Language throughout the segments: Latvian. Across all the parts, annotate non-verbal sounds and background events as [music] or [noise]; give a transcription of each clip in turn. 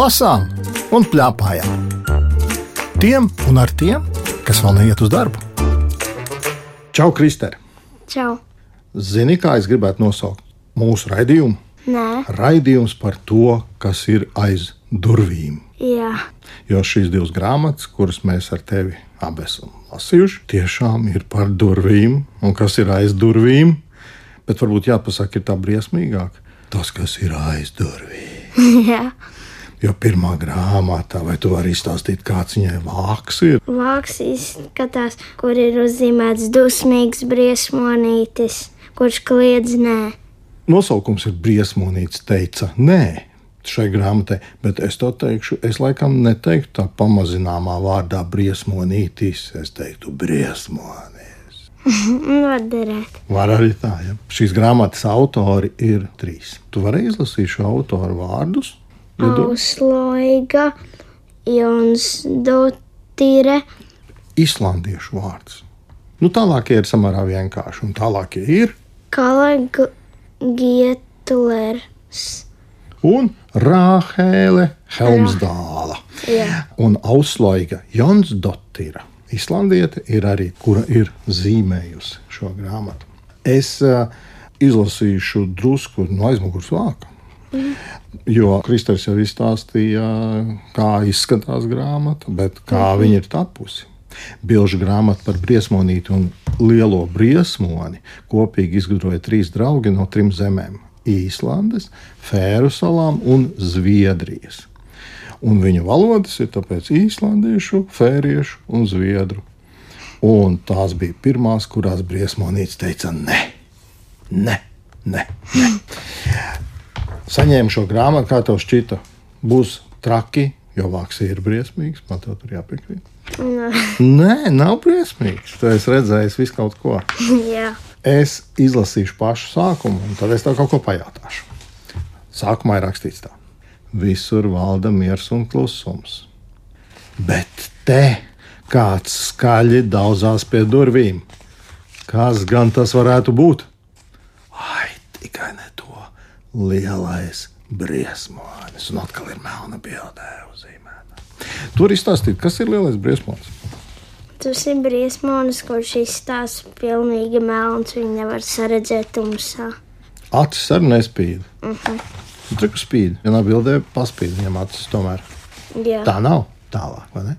lasām un plēpājām. Tiem un ar tiem, kas vēl neiet uz darbu. Čau, Kristē! Čau! Zini, kā es gribētu nosaukt mūsu raidījumu? Nē, Raidījums par to, kas ir aiz durvīm. jā, Jo šīs divas grāmatas, kuras mēs ar tevi abi esam lasījuši, tiešām ir par durvīm. Un kas ir aiz durvīm? Bet varbūt jāpasaka, ir tā briesmīgāk. Tas, kas ir aiz durvīm. [laughs] jā. Jo pirmā grāmatā, vai tu vari izstāstīt, kāds viņai vāks ir? Vāks izskatās, kur ir uzzīmēts dusmīgs briesmonītis, kurš kliedz nē. Nosaukums ir briesmonīts, teica nē. Šai grāmatai, bet es to teikšu, es laikam neteiktu tā pamazināmā vārdā briesmonītis. Es teiktu, briesmonīs. [laughs] Var derēt. Var arī tā, ja. Šīs grāmatas autori ir trīs. Tu vari izlasīt šo autoru vārdus. Iedo- Ausloiga, Jons Dotire, Islandiešu vārds. Nu, tālākie ir samērā vienkārši, un tālākie ir Kalega Gietlers. un Rāhēle Helmsdāla. Jā. Un Auslaiga Jons Dotira. Islandiete ir arī, kura ir zīmējusi šo grāmatu. Es uh, izlasīšu drusku no aizmugures vāka. Jo Kristers jau izstāstīja, kā izskatās grāmata, bet kā viņa ir tapusi. Bilžu grāmata par briesmonīti un lielo briesmoni kopīgi izgudroja trīs draugi no trim zemēm - Īslandes, Fēru salām un Zviedrijas. Un viņu valodas ir tāpēc īslandiešu, fēriešu un zviedru. Un tās bija pirmās, kurās briesmonīts teica, nē, nē, nē. nē. Saņēmu šo grāmatu, kā tev šķita, būs traki, jo vāks ir briesmīgs. Man tev tur jāpiekrīt. [laughs] Nē, nav briesmīgs. Tu esi redzējis visu kaut ko. [laughs] Jā. Es izlasīšu pašu sākumu, un tad es tev kaut ko pajautāšu. Sākumā ir rakstīts tā: Visur valda miers un klusums. Bet te kāds skaļi daudzās pie durvīm. Kas gan tas varētu būt? Ai, tikai ne to lielais briesmonis. Un atkal ir melna bildē uzzīmēta. Tur izstāstīt, kas ir lielais briesmonis. Tas ir briesmonis, kurš izstāsta pilnīgi melns. Viņu nevar saredzēt tumsā. Acis arī nespīd. Uh -huh. Tur spīd. Vienā bildē paspīd viņam acis tomēr. Jā. Tā nav tālāk, vai ne?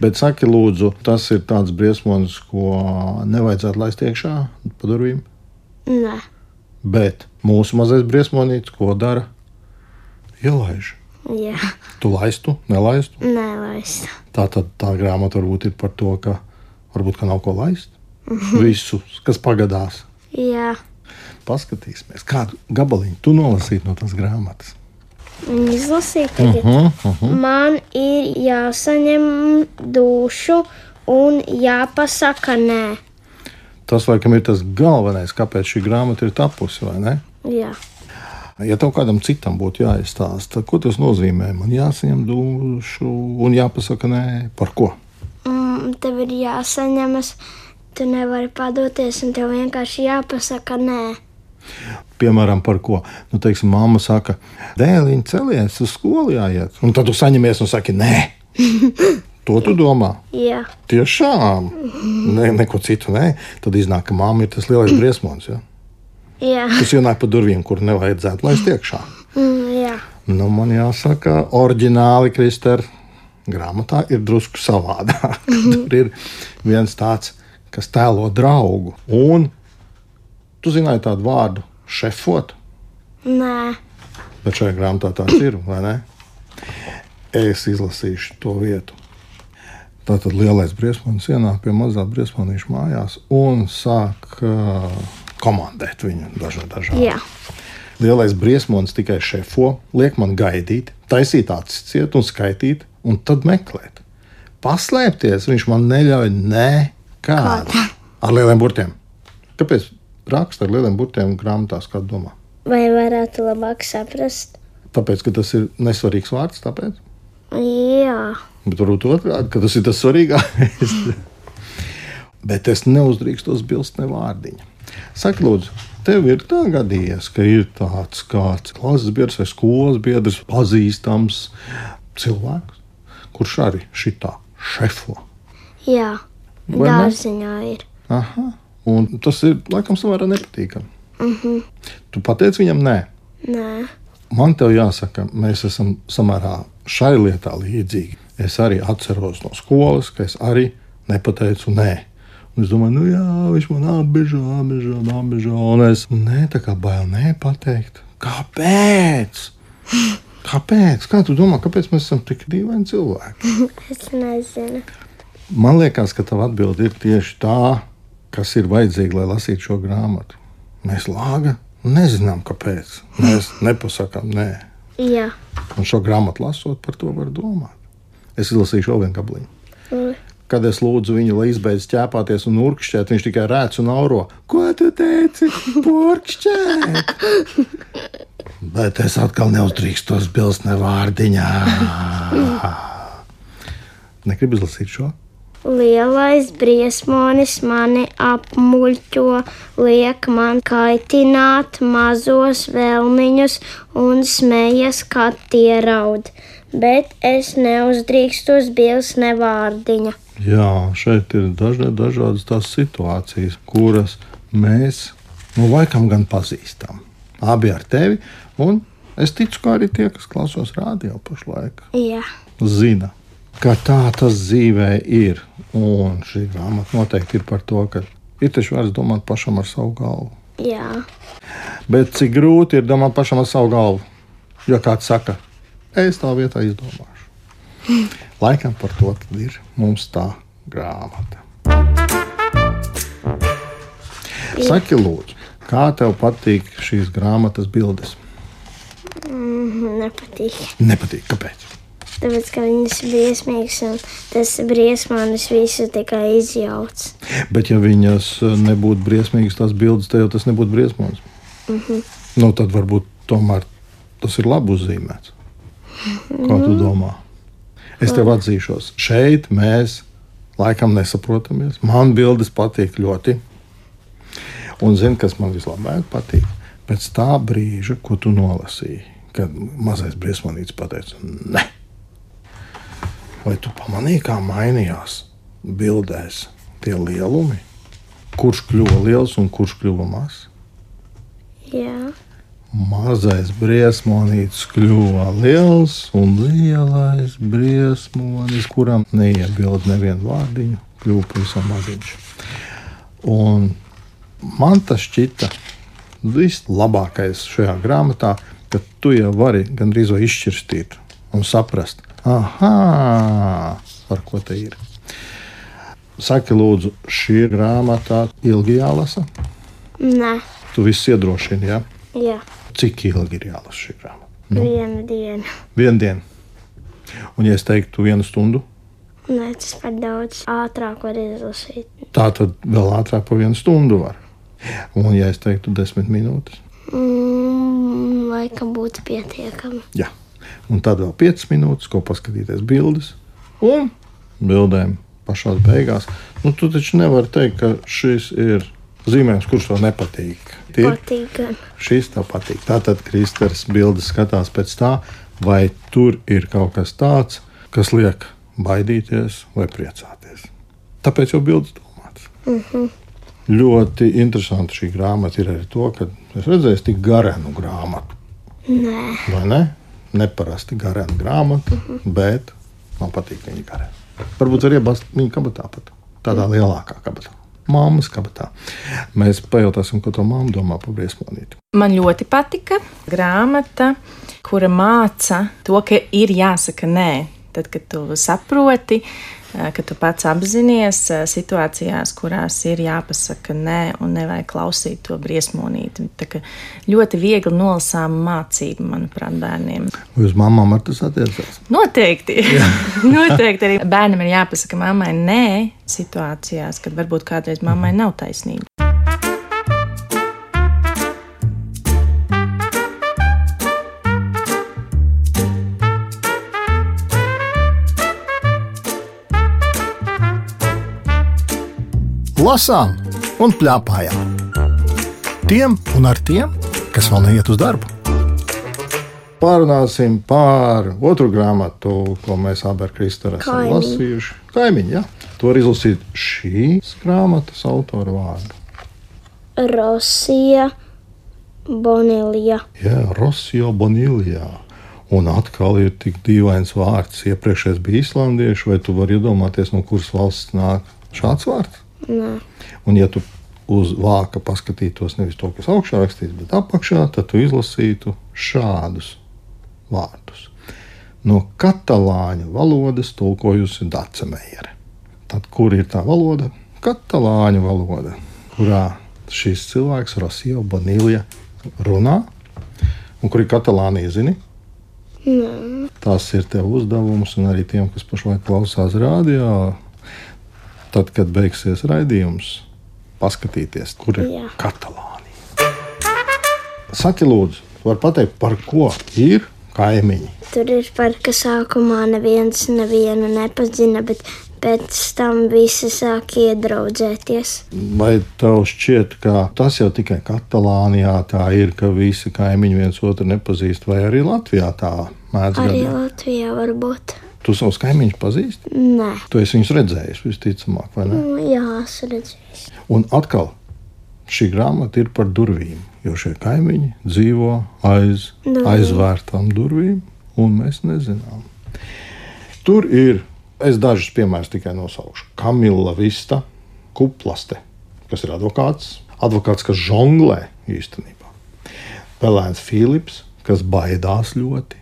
Bet saki, lūdzu, tas ir tāds briesmonis, ko nevajadzētu laist iekšā pa durvīm. Nē. Bet mūsu mazais briesmonītis, ko dara? Ielaiž. Jā. Tu laistu, nelaistu. Nelaist. Tā tad tā grāmata varbūt ir par to, ka varbūt ka nav ko laist. Visu, kas pagadās. Jā. Paskatīsimies, kādu gabaliņu tu nolasīji no tās grāmatas. Izlasīt tagad. Uh -huh, uh -huh. Man ir jāsaņem dušu un jāpasaka nē. Tas, laikam, ir tas galvenais, kāpēc šī grāmata ir tapusi, vai ne? Jā. Ja tev kādam citam būtu jāizstāsta, ko tas nozīmē, man jāsaņem dušu un jāpasaka nē, par ko. Mm, tev ir jāsaņemas. Tu nevari padoties, un tev vienkārši jāpasaka nē. Piemēram, par ko. Nu, teiksim, mamma saka, dēliņ, celies uz skolu jāiet. Un tad tu saņemies un saki, nē. [laughs] To tu domā? Jā. Tiešām. Ne, neko citu nē. Tad iznāk, ka mamma ir tas lielais briesmonis. Ja? Jā. Tas ienāk pa durvīm, kur nevajadzētu laist iekšā. Mm, jā. Nu, man jāsaka, oriģināli Kristēra grāmatā ir drusku savādāk. [laughs] Tur ir viens tāds, kas tēlo draugu. Un tu zināji tādu vārdu šefot, Nē. bet šajā grāmatā tāds ir, vai ne? Es izlasīšu to vietu. Tātad lielais briesmonis ienāk pie mazā briesmonīša mājās un sāk uh, komandēt viņu dažādi. dažādi. Jā. Lielais briesmonis tikai šefo, liek man gaidīt, taisīt acis ciet un skaitīt, un tad meklēt. Paslēpties viņš man neļauj nekādā. Ar lieliem burtiem. Kāpēc raksta ar lieliem burtiem grāmatās, kā domā? Vai varētu labāk saprast? Tāpēc, ka tas ir nesvarīgs vārds, tāpēc. Jā. Bet varbūt otrādi, ka tas ir tas svarīgākais. [laughs] Bet es neuzdrīkstos bilst ne vārdiņa. Saka, lūdzu, Tev ir tā gadījies, ka ir tāds kāds klases biedrs vai skolas biedrs, pazīstams cilvēks, kurš arī šitā šefo. Jā, dārziņā ir. Aha. Un tas ir laikam samērā nepatīkami. Mm -hmm. Tu pateici viņam, nē. Nē, Man te jāsaka, mēs esam samērā šai lietā līdzīgi. Es arī atceros no skolas, ka es arī nepateicu nē. Un es domāju, nu jā, viņš man apbežo, apbežo, apbežo. Un es nē, tā kā bail nepateikt. Kāpēc? [gasps] Kāpēc? Kā tu domā, kāpēc mēs esam tik dīvaini cilvēki? [laughs] es nezinu. Man liekas, ka tava atbilde ir tieši tā, kas ir vajadzīga, lai lasītu šo grāmatu. Mēs lāga nezinām, kāpēc. Mēs nepasakām nē. Jā, Un šo grāmatu lasot, par to var domāt. Es izlasīšu vēl vienu gabliņu. Mm. Kad es lūdzu viņu, lai izbeidz ķēpāties un urkšķēt, viņš tikai rēc un auro. Ko tu teici? Porkšķēt! [laughs] Bet es atkal neuzdrīkstos bilst ne vārdiņā. Negribu izlasīt šo. Lielais briesmonis mani apmuļķo, liek man kaitināt mazos vēlmiņus un smējas, kad tie raud. Bet es neuzdrīkstos bils ne vārdiņa. Jā, šeit ir dažna, dažādas tās situācijas, kuras mēs nu, laikam gan pazīstam. Abi ar tevi, un es ticu, ka arī tie, kas klausos rādio pašlaik, Jā, zina, ka tā tas dzīvē ir. Un šī grāmata noteikti ir par to, ka ir taču vērts domāt pašam ar savu galvu. jā, Bet cik grūti ir domāt pašam ar savu galvu? Jo kāds saka, es tā vietā izdomāšu. [laughs] Laikam par to ir mums tā grāmata. Saki, lūdzu, kā tev patīk šīs grāmatas bildes? mm, nepatīk. Nepatīk, kāpēc? Tāpēc, ka viņas ir briesmīgas un tas briesmonis visu tikai izjauc. Bet, ja viņas eh, nebūtu briesmīgas, tās bildes, tad jau tas nebūtu briesmīgs. Mm -hmm. nu, tad varbūt tomēr tas ir labi uzzīmēts. Kā tu domā? Es tev atzīšos, šeit mēs laikam nesaprotamies. Man bildes patīk ļoti. Un zini, kas man vislabāk patīk? Pēc tā brīža, ko tu nolasīji, kad mazais briesmonīts pateica, ne. Vai tu pamanīji, kā mainījās bildēs tie lielumi? Kurš kļuva liels un kurš kļuva mazs? Jā, Mazais briesmonītis kļuva liels, un lielais briesmonis, kuram neiebilda nevienu vārdiņu, kļuva pavisam maziņš. Un man tas šķita vislabākais šajā grāmatā, ka tu jau vari gandrīz vai izšķirstīt un saprast, ah, par ko te ir. Saki, lūdzu, šī grāmatā ilgi jālasa. nē, Tu viss iedrošini, ja? jā, cik ilgi ir jālasa šī grāmata. nu. viena diena. Vienu dienu. Un, ja es teiktu, vienu stundu, Nē, tas par daudz ātrāk var izlasīt. tā tad vēl ātrāk par vienu stundu var. Un, ja es teiktu, desmit minūtes, Mm, laikam būtu pietiekami. jā. un tad vēl piecas minūtes, ko paskatīties bildes un bildēm pašā beigās. Nu, tu taču nevari teikt, ka šis ir zīmējums, kurš tev nepatīk. Tie Patīk šīs tev patīk. Tātad Kristers bildes skatās pēc tā, vai tur ir kaut kas tāds, kas liek baidīties vai priecāties. Tāpēc jau bildes domāts. Mm -hmm. Ļoti interesanti šī grāmata ir arī to, ka es redzēju tik garenu grāmatu. Nē, Vai ne? Neparasti garenu grāmatu, mm -hmm. bet man patīk viņa garena. Varbūt var iebāzt viņa kabatā pat. Tādā lielākā kabatā. Māmas kabatā. Mēs pajautāsim, ko to māma domā par briesmonīti. Man ļoti patika grāmata, kura māca to, ka ir jāsaka nē. Tad, kad tu saproti, ka tu pats apzinājies eh, situācijās, kurās ir jāpasaka nē, un nevajag klausīt to briesmonīti. Tā ļoti viegli nolasām mācību, manuprāt, bērniem. Uz mamām ar tas attiecās? Noteikti. [laughs] Noteikti arī bērnam ir jāpasaka mammai nē, situācijās, kad varbūt kādreiz mammai nav taisnība. Lasām un plēpājām. tiem un ar tiem, kas vēl neiet uz darbu. Pārunāsim par otru grāmatu, ko mēs abi ar Kristēnu esam lasījuši. Kaimiņi, jā. To var izlasīt šīs grāmatas autora vārdu. Rosija, Bonilija. Jā, Rosio Bonilijā. Un atkal ir tik dīvains vārds. Iepriekšējais bija islandiešu, vai tu vari iedomāties, no kuras valsts nāk šāds vārds? Nē, Un, ja tu uz vāka paskatītos nevis to, kas augšā rakstīts, bet apakšā, tad tu izlasītu šādus vārdus. No katalāņu valodas tulkojusi Dārsa Meijere. Tad, kur ir tā valoda? Katalāņu valoda, kurā šis cilvēks, Rosija Bonīlija, runā, un kur ir Katalānija, zini? nē. Tas ir tev uzdevums, un arī tiem, kas pašlaik klausās rādio, tad, kad beigsies raidījums, paskatīties, kur ir Jā. Katalānija. Saki, lūdzu, var pateikt, par ko ir kaimiņi? Tur ir par ka sākumā neviens nevienu nepazina, bet pēc tam visi sāk iedraudzēties. Vai tev šķiet, ka tas jau tikai Katalānijā tā ir, ka visi kaimiņi viens otru nepazīst, vai arī Latvijā tā mēdz Arī gadīt? Latvijā var būt. Tu savus kaimiņus pazīsti? Nē, Tu esi viņus redzējis, visticamāk, vai ne? Nu, jā, es redzēju. Un atkal šī grāmata ir par durvīm, jo šie kaimiņi dzīvo aiz Durvīm. aizvērtām durvīm, un mēs nezinām. Tur ir, es dažus piemērus tikai nosaukšu. Kamila Vista, Kuplaste, kas ir advokāts, advokāts, kas žonglē īstenībā. Pelēns Filips, kas baidās ļoti.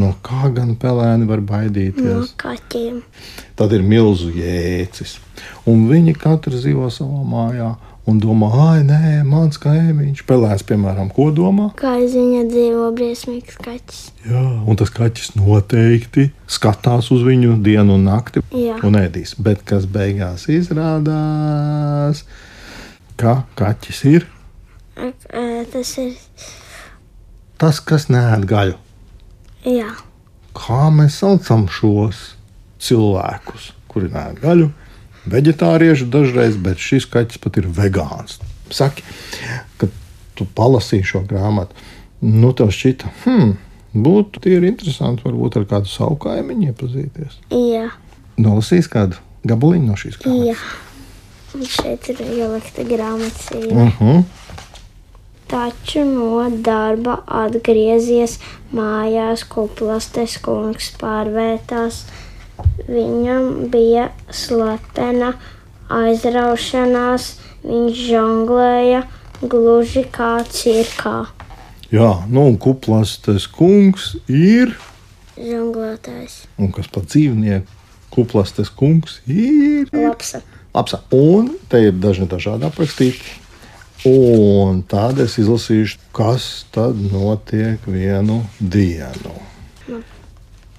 No kā gan pelēni var No baidīties? kaķiem. Tad ir milzu jēcis. Un viņi katrs dzīvo savā mājā un domā, ah, nē, mans kaimiņš. Pelēns, piemēram, ko domā? Kā ziņa dzīvo briesmīgs kaķis. Jā, un tas kaķis noteikti skatās uz viņu dienu un nakti Jā. un ēdīs. Bet kas beigās izrādās, ka kaķis ir Tas ir. tas, kas nēd gaļu. Jā, Kā mēs saucam šos cilvēkus, kuri nēd gaļu? Vegetārieši dažreiz, bet šis kaķis pat ir vegāns. Saki, kad tu palasīji šo grāmatu, nu tev šķita, hmm, būtu tie ir interesanti varbūt ar kādu savu kaimiņu iepazīties. jā, Nolasīs kādu gabaliņu no šīs grāmatas. jā. Un šeit ir ielikta grāmatas. Uh -huh. Taču no darba atgriezies mājās, ko plastes kungs pārvērtās. Viņam bija slepena aizraušanās, viņš žonglēja gluži kā cirkā. Jā, nu un kuplastes kungs ir, Žonglētājs. un kas pat dzīvnieku, kuplastes kungs ir. Labs. Labs. Un te ir dažni dažādi aprakstīti. Un tad es izlasīšu, kas tad notiek vienu dienu.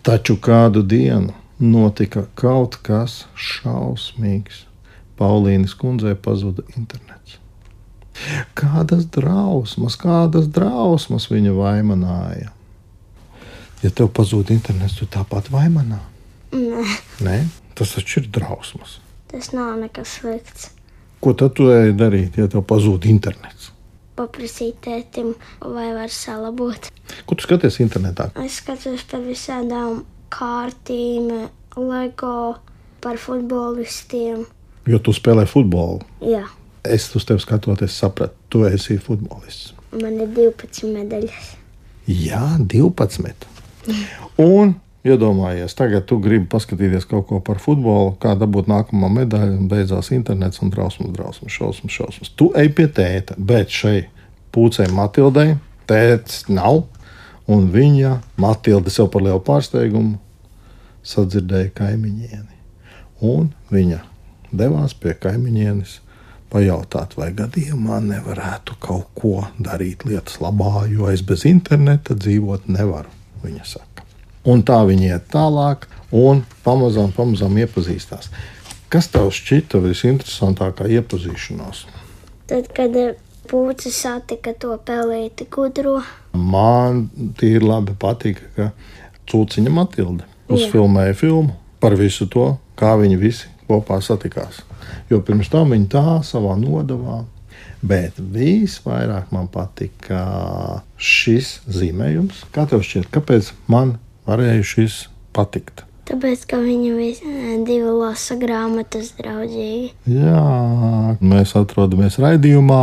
Taču kādu dienu notika kaut kas šausmīgs. Paulīnas kundzei pazuda internets. Kādas drausmas, kādas drausmas viņa vaimanāja. Ja tev pazūd internets, tu tāpat vaimanā. Nē, Nē, tas taču ir drausmas. tas nav nekas slikts. Ko tad tu ej darīt, ja tev pazūd internets? Paprasīt tētim, vai var salabot. Ko tu skaties internetā? Es skatos par visādām kārtīm, LEGO, par futbolistiem. Jo tu spēlē futbolu. Jā, Es uz tevi skatoties, sapratu, tu esi futbolists. man ir 12 medaļas. Jā, 12. Un iedomājies, tagad tu gribi paskatīties kaut ko par futbolu, kā dabūt nākamo medaļu, un beidzās internets un drausmas, drausmas, šausmas, šausmas. Tu ej pie tēta, bet šai pūcei Matildai tēts nav, un viņa Matilda sev par lielu pārsteigumu sadzirdēja kaimiņieni. Un viņa devās pie kaimiņienes pajautāt, vai gadījumā nevarētu kaut ko darīt lietas labā, jo es bez interneta dzīvot nevaru. Viņa saka. Un tā viņi iet tālāk, un pamazām, pamazām iepazīstās. Kas tev šķita visinteresantākā iepazīšanās? Tad, kad puci satika to pelēti gudro, Man tīri labi patika, ka Cūciņa Matilde uzfilmēja filmu par visu to, kā viņi visi kopā satikās. Jo pirms tam viņi tā savā nodavā Bet visvairāk man patika šis zīmējums. Kā tev šķiet, kāpēc man varēja šis patikt? Tāpēc, ka viņi visi divi lasa grāmatas draudzīgi. Jā, mēs atrodamies raidījumā,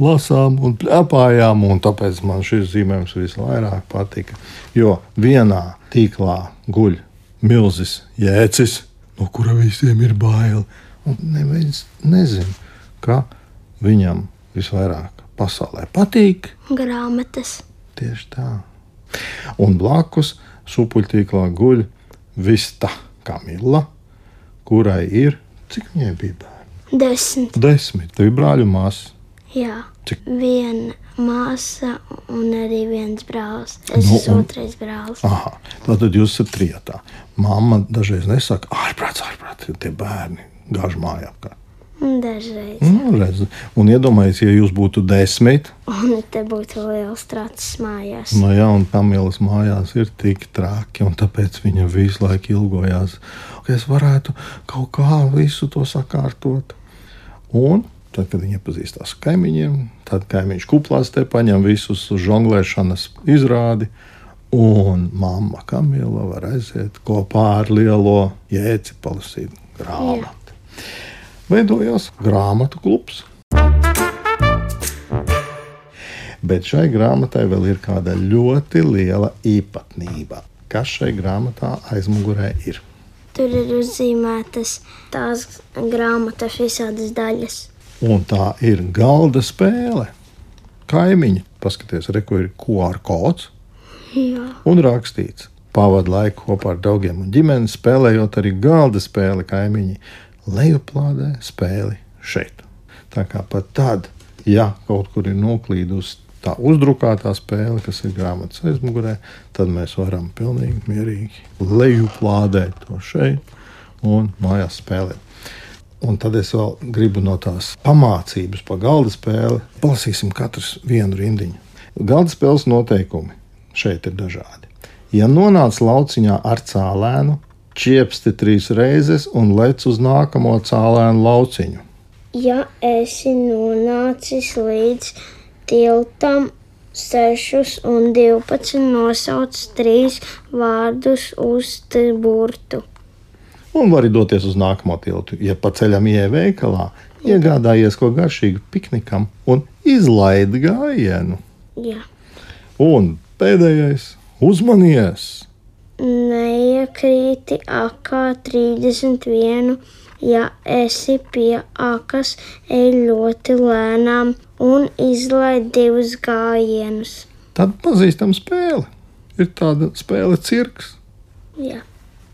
lasām un plēpājām, un tāpēc man šis zīmējums visvairāk patika. Jo vienā tīklā guļ milzis jēcis, no kura visiem ir bail. Un neviens nezina, ka viņam visvairāk pasaulē patīk. Grāmatas. Tieši tā. Un blakus supuļtīklā guļ Vista Kamila, kurai ir cik viņai bija bērni? Desmit. Desmit. Tev ir brāļu māsas. Jā. Cik? Viena māsa un arī viens brālis. Es Nu, esmu un- otrais brālis. Aha, tātad jūs esat trijotā. Mamma dažreiz nesaka, ārprāts, ārprāts, tie bērni gāž mājā. apkārt." Dažreiz. Nu, redz. un iedomājieties, ja jūs būtu desmit, Un te būtu liels tracis mājās. no jā, un Kamilas mājās ir tik traki, un tāpēc viņa visu laiku ilgojās, ka es varētu kaut kā visu to sakārtot. Un tad, kad viņa iepazīstās ar kaimiņiem, tad kaimiņš kuplās te paņem visus uz žonglēšanas izrādi. Un mamma Kamila var aiziet kopā ar lielo jēci palasīt grāmatu. Veidojās grāmatu klubs. Bet šai grāmatai vēl ir kāda ļoti liela īpatnība. Kas šai grāmatā aizmugurē ir? Tur ir uzzīmētas tās grāmatas visādas daļas. Un tā ir galda spēle. Kaimiņi, paskatieties, re, kur ir QR kods Jā. un rakstīts. Pavadu laiku kopā ar draugiem un ģimeni, spēlējot arī galda spēli kaimiņi. Lejuplādē spēli šeit. Tā kā pat tad, ja kaut kur ir noklīdusi tā uzdrukātā spēle, kas ir grāmatas aizmugurē, tad mēs varam pilnīgi mierīgi lejuplādēt to šeit un mājās spēlēt. Un tad es vēl gribu no tās pamācības par galda spēli. Palasīsim katrs vienu rindiņu. Galda spēles noteikumi šeit ir dažādi. Ja nonāc lauciņā ar cēlēnu, čiepsti trīs reizes un lec uz nākamo cēlēnu lauciņu. Ja esi nonācis līdz tiltam 6 un 12, nosauc trīs vārdus uz burtu. Un vari doties uz nākamo tiltu. Ja pa ceļam ieej veikalā, iegādājies ko garšīgu piknikam un izlaidi gājienu. Jā. Un pēdējais - uzmanies! Neiekrīti akā 31. Ja esi pie akas, ej ļoti lēnām un izlaid divus gājienus. Tad pazīstama spēle. Ir tāda spēle, cirks, Jā.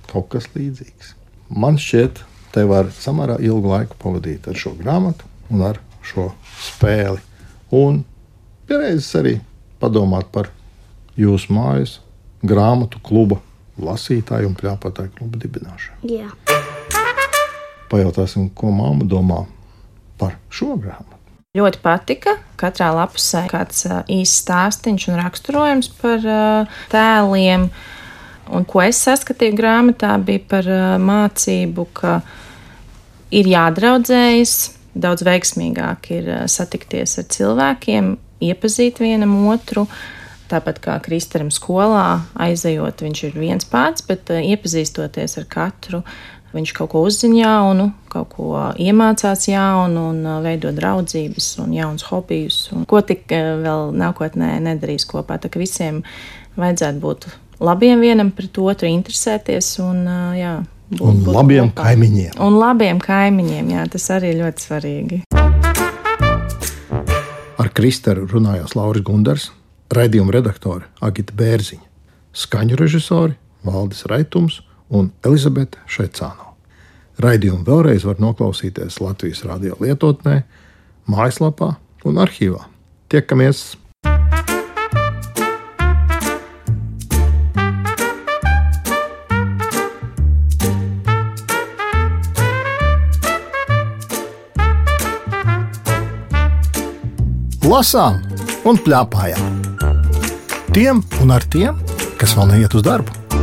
kaut kas līdzīgs. Man šķiet, te var samērā ilgu laiku pavadīt ar šo grāmatu un ar šo spēli. Un pieredzes arī padomāt par jūsu mājas grāmatu kluba lasītāju un plāpātāju klubu dibināšanu. Jā. Pajautāsim, ko mamma domā par šo grāmatu. Ļoti patika. Katrā lapusē kāds ā, īsts stāstīns un raksturojums par tēliem. Un ko es saskatīju grāmatā, bija par mācību, ka ir jādraudzējas, daudz veiksmīgāk ir satikties ar cilvēkiem, iepazīt vienam otru. Tāpat kā Kristaram skolā, aizejot, viņš ir viens pats, bet ā, iepazīstoties ar katru, viņš kaut ko uzzina jaunu, kaut ko iemācās jaunu un ā, veido draudzības un jaunus hobijus. Un ko tik ā, vēl nākotnē nedarīs kopā. Tā kā visiem vajadzētu būt labiem vienam pret otru, interesēties un jā. būt- Un būt labiem kopā. kaimiņiem. Un labiem kaimiņiem, jā, tas arī ļoti svarīgi. Ar Kristēru runājās Lauris Gundars, raidījuma redaktore Agita Bērziņa, skaņu režisori Valdis Raitums un Elizabete Šaicāno. Raidījumu vēlreiz var noklausīties Latvijas radio lietotnē, mājaslapā un arhīvā. Tiekamies! Lasām un plēpājām! Tiem un ar tiem, kas vēl neiet uz darbu.